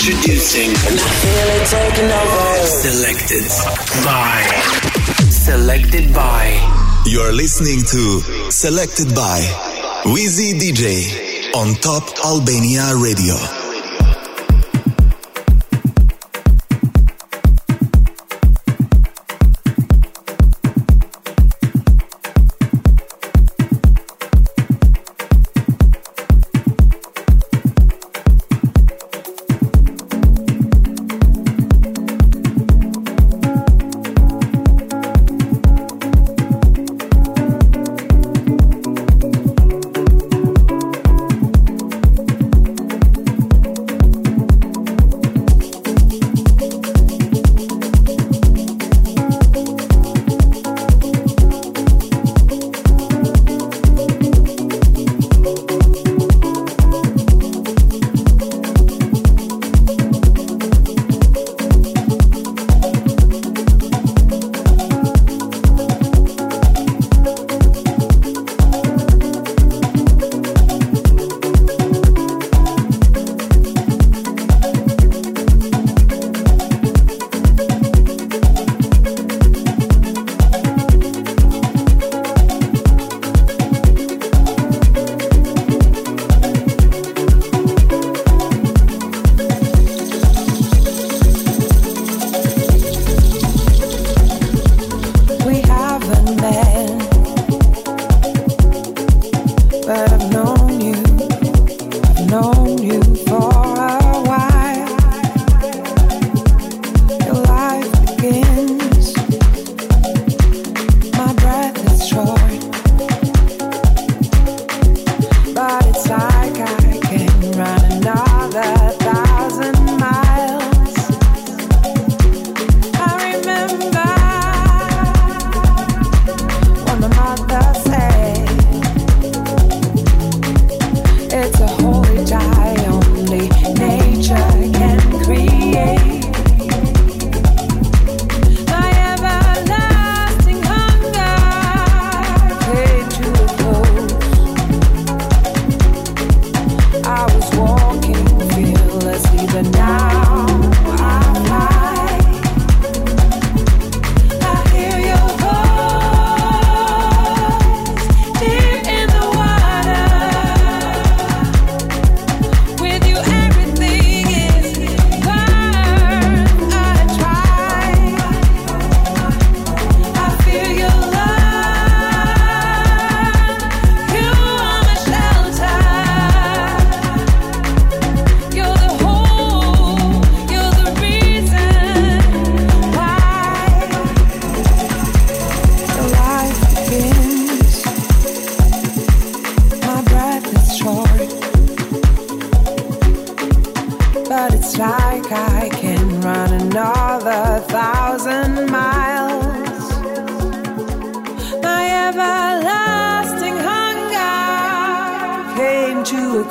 Introducing. And I feel it taking over. Selected by. Selected by. You're listening to Selected by Wizii DJ on Top Albania Radio.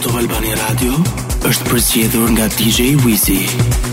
Top Albania Radio është përzgjedhur nga DJ Wizzy.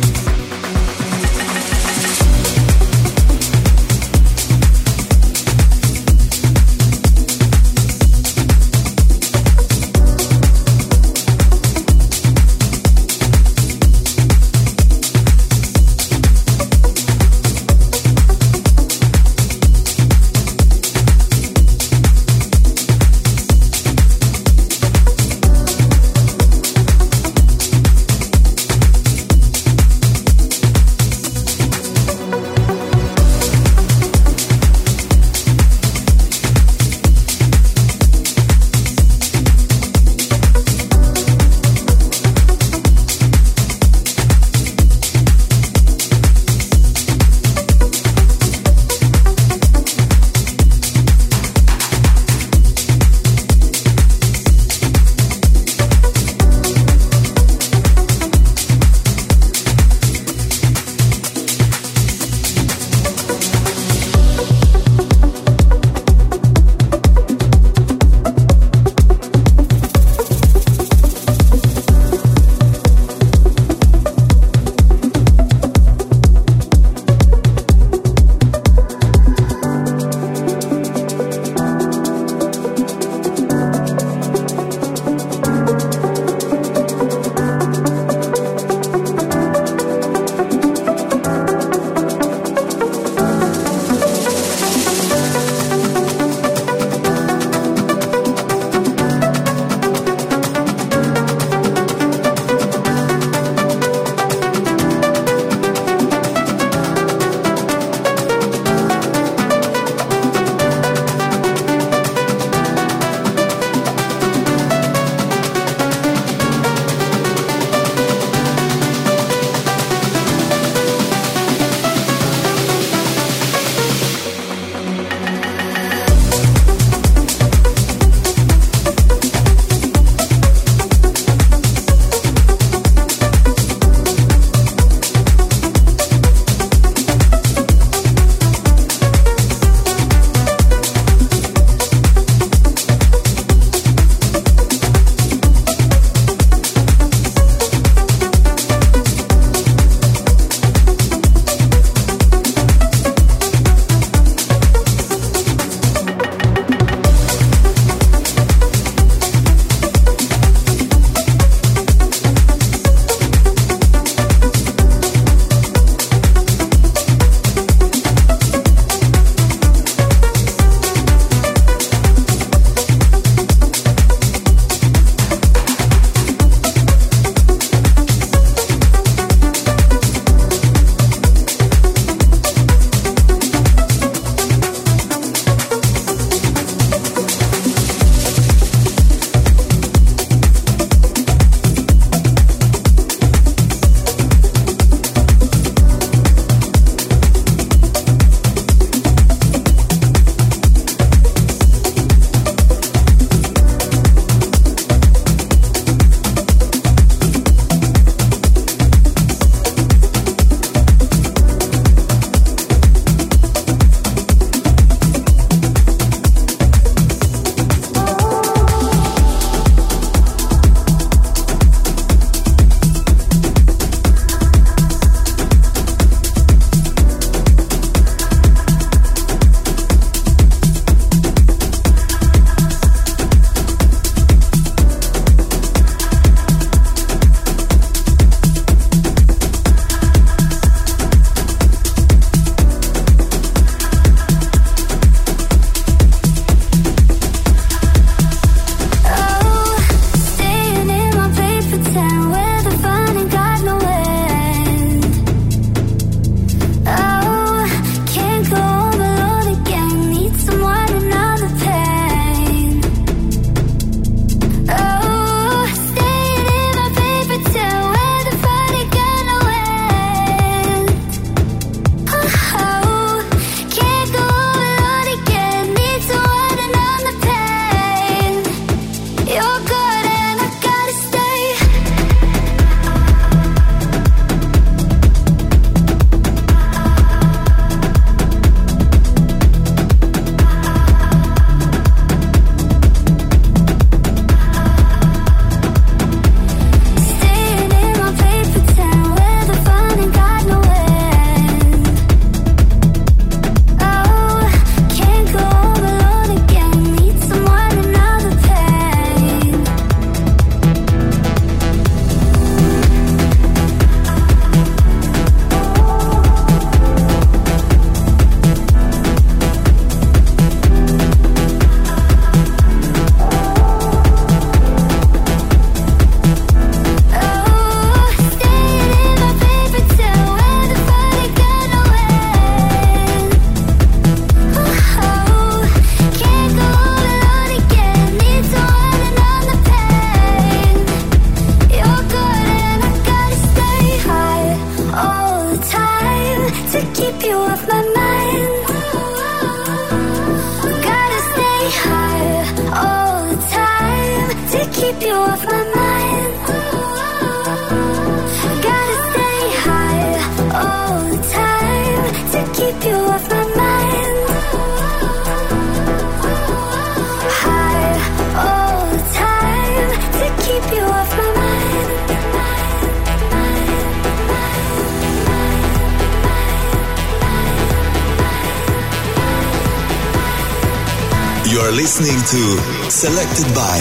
You're listening to Selected by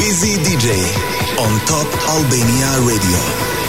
Wizii DJ on Top Albania Radio.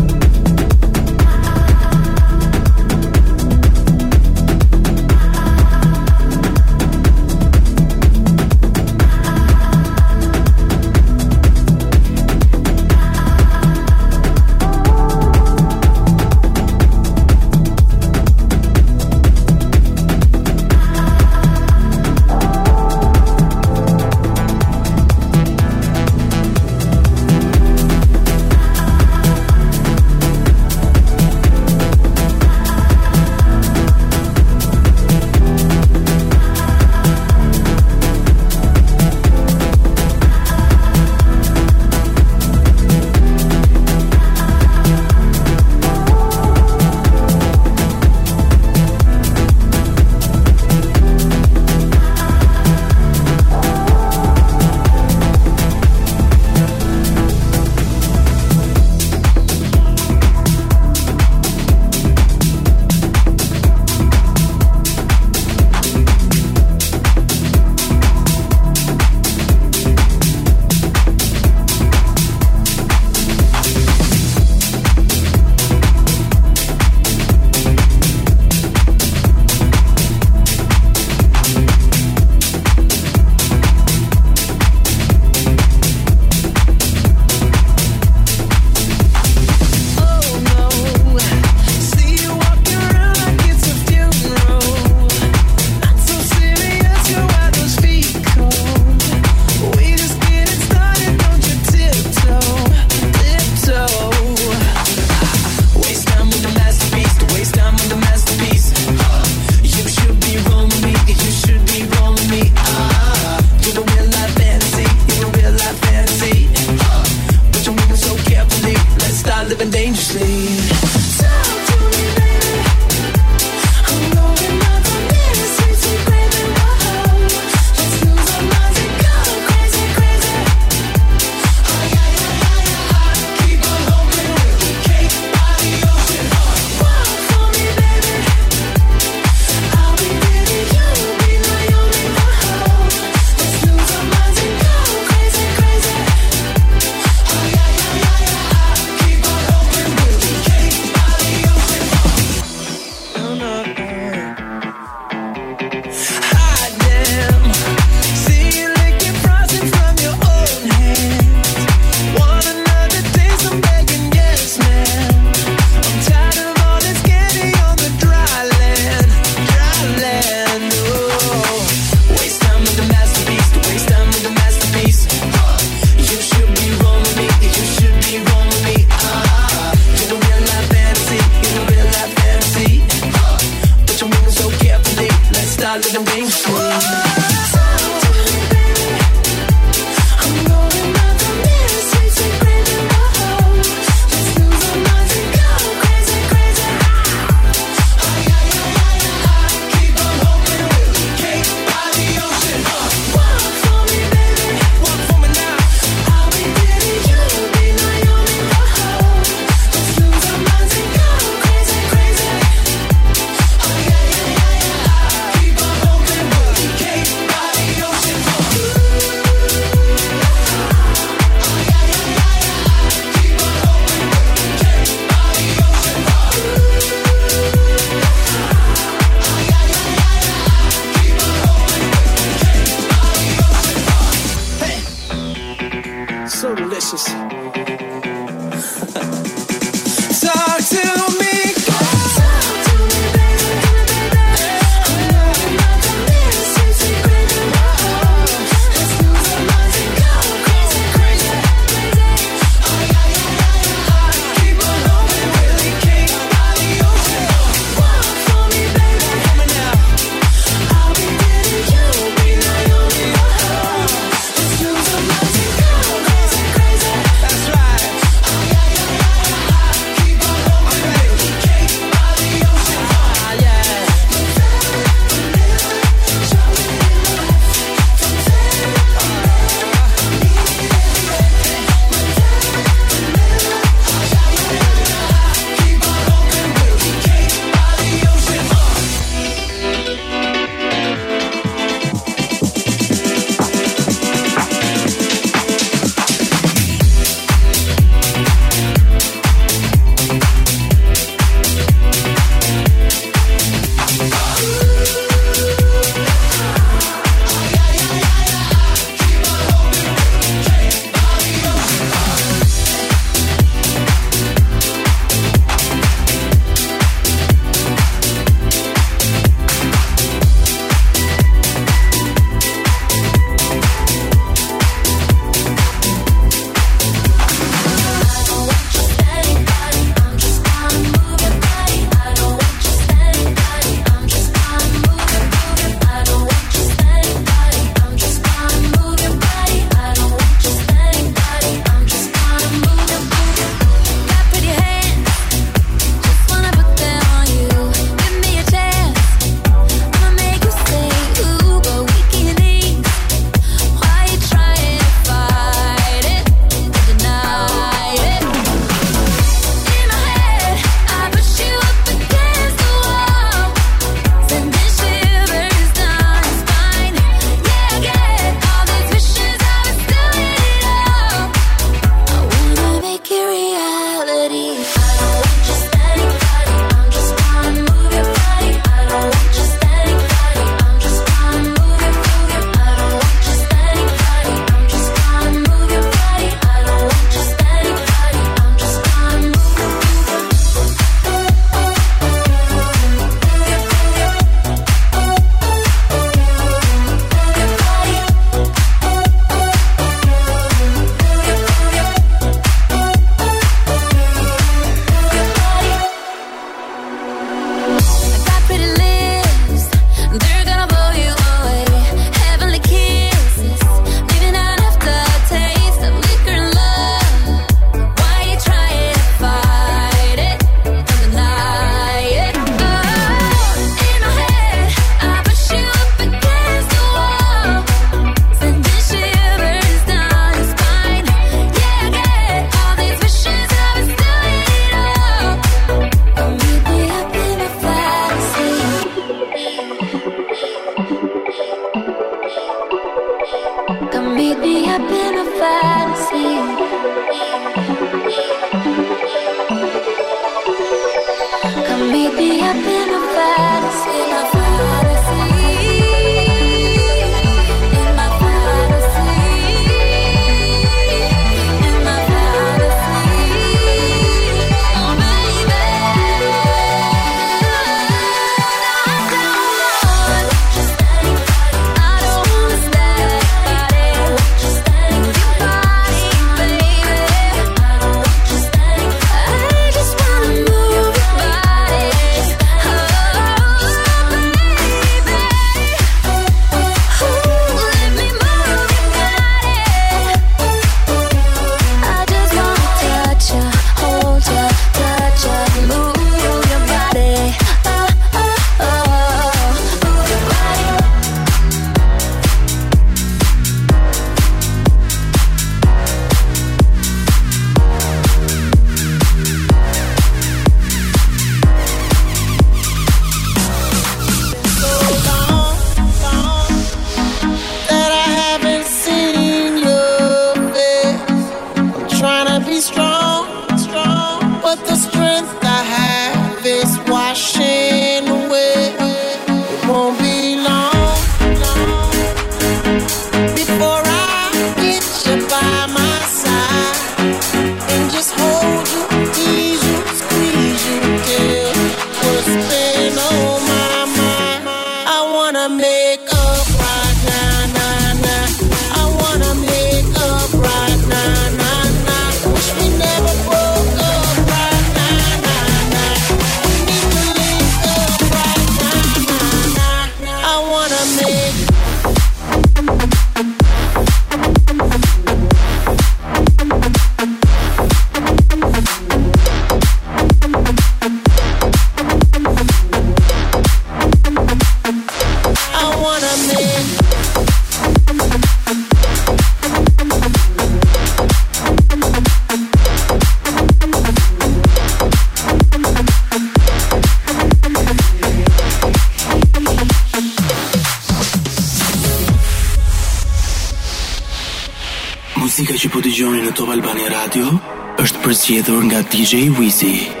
Zgjedhur nga DJ Wizzy.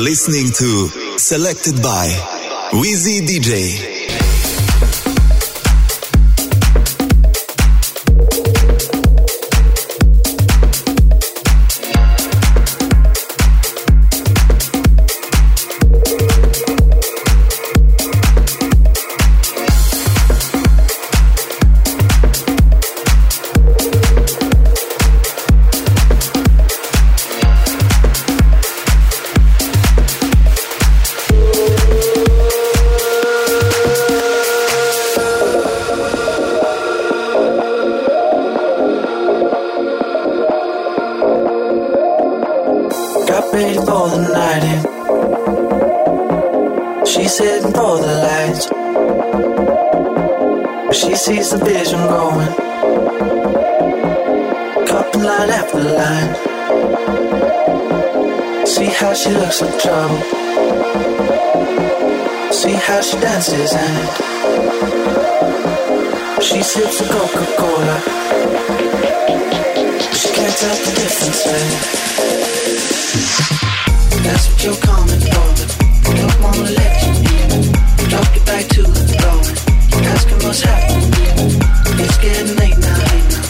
Listening to Selected by Wizii DJ. line after line. See how she looks in trouble. See how she dances and she sips a Coca Cola. She can't tell the difference, man. That's what you're coming for, don't wanna let you in. Drop your back to the floor, asking what's happening. It's getting late now, late now.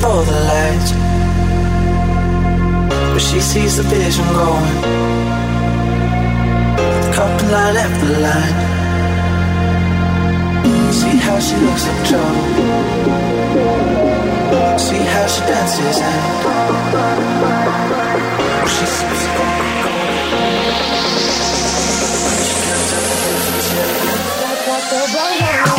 for the lights. But she sees the vision going. Couple line after line. See how she looks in trouble. See how she dances and she sees the What the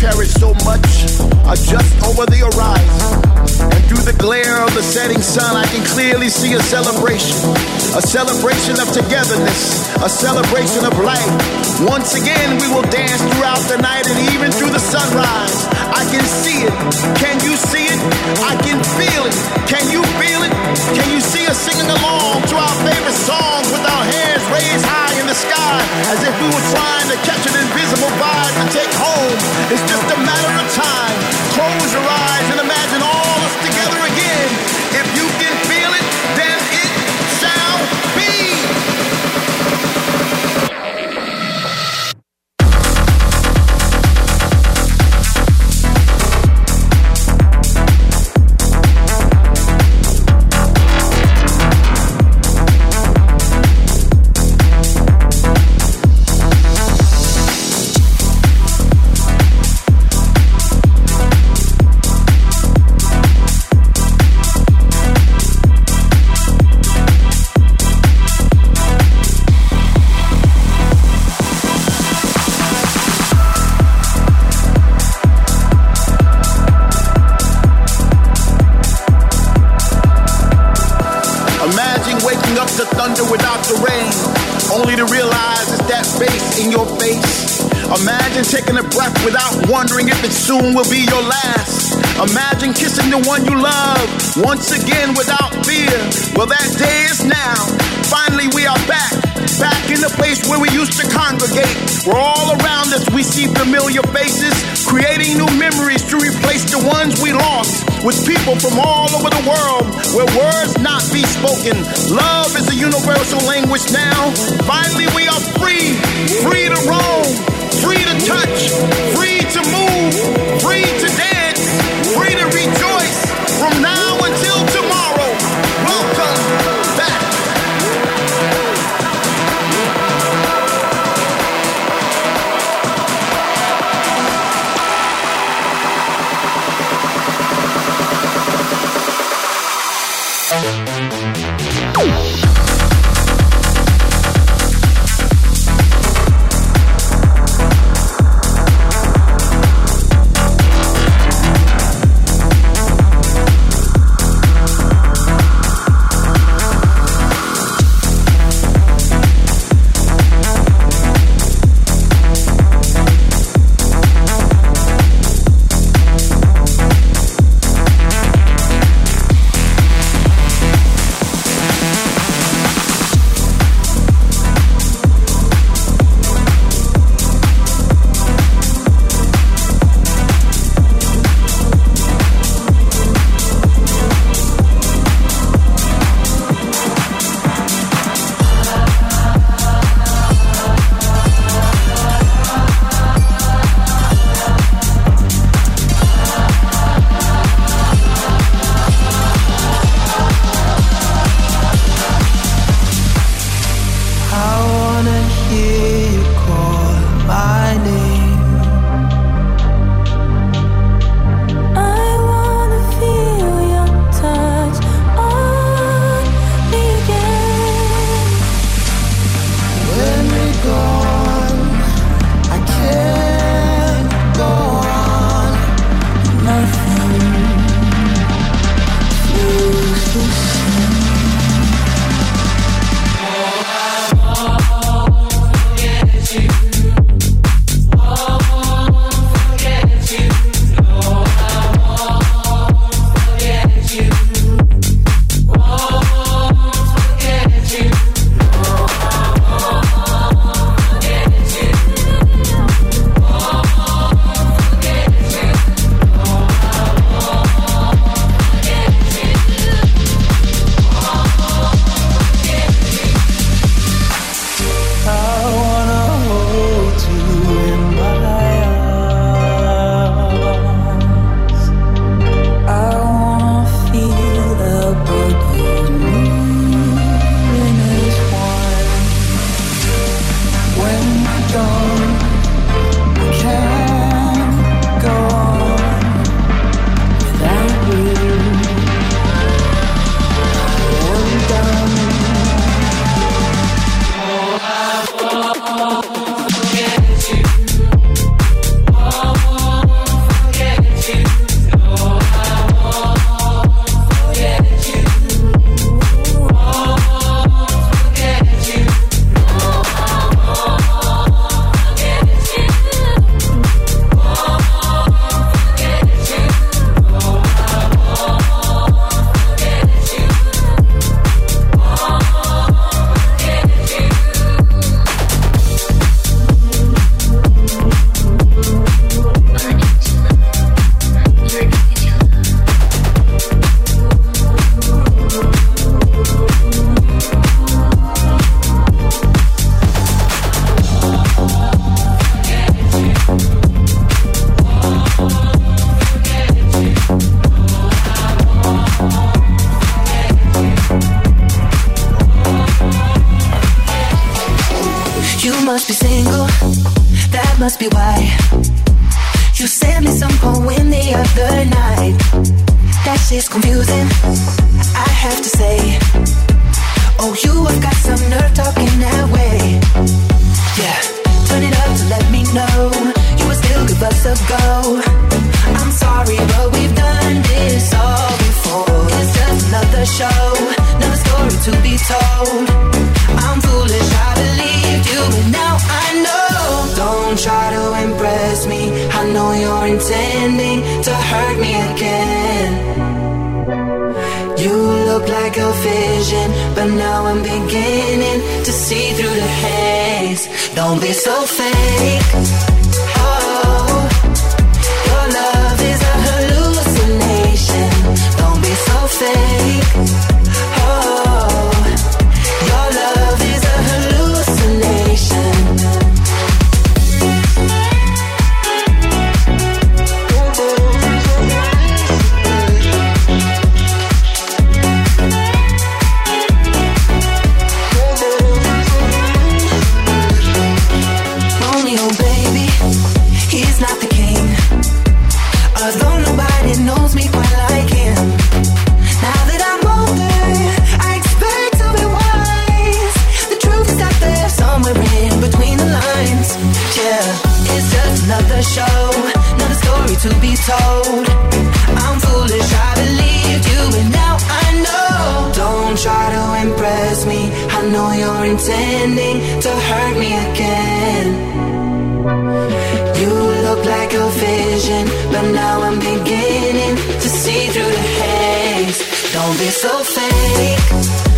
cherish so much are just over the horizon. And through the glare of the setting sun, I can clearly see a celebration. A celebration of togetherness, a celebration of life. Once again, we will dance throughout the night and even through the sunrise can see it. Can you see it? I can feel it. Can you feel it? Can you see us singing along to our favorite songs with our hands raised high in the sky as if we were trying to catch an invisible vibe to take home? It's just a matter of time. Close your eyes and imagine all us together again. If you will be your last. Imagine kissing the one you love once again without fear. Well, that day is now. Finally, we are back. Back in the place where we used to congregate. We're all around us, we see familiar faces, creating new memories to replace the ones we lost with people from all over the world where words not be spoken. Love is a universal language now. Finally, we are free, free to roam, free to touch, free to move, free to dance, story to be told. I'm foolish, I believed you, but now I know. Don't try to impress me. I know you're intending to hurt me again. You look like a vision, but now I'm beginning to see through the haze. Don't be so fake. Oh, your love is a hallucination. Don't be so fake. intending to hurt me again. You look like a vision, but now I'm beginning to see through the haze. Don't be so fake.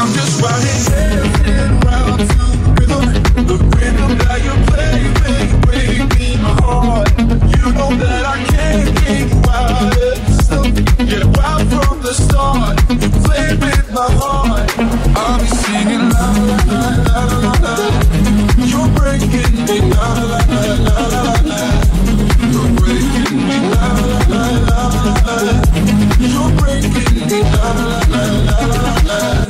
I'm just riding around to rhythm, the rhythm that you play, make, break me my heart. You know that I can't keep wild, so get wild from the start. You play with my heart. I'll be singing la la la la la la. You're breaking me la la la la la la. You're breaking me la la la la la. You're breaking me la la la la la la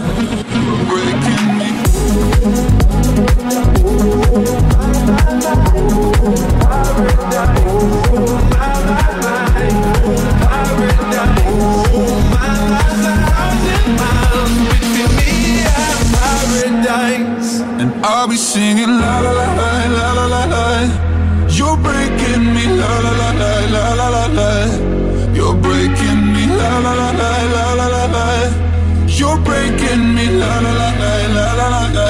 la la la la you're breaking me. La la la la la la la la.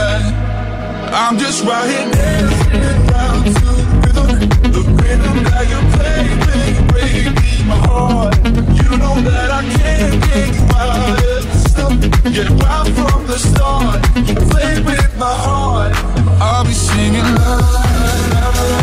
I'm just right here dancing around to the rhythm, the rhythm that you play, play, play breaking my heart. You know that I can't get you out. Yeah, right from the start, you play with my heart. I'll be singing la la la. la.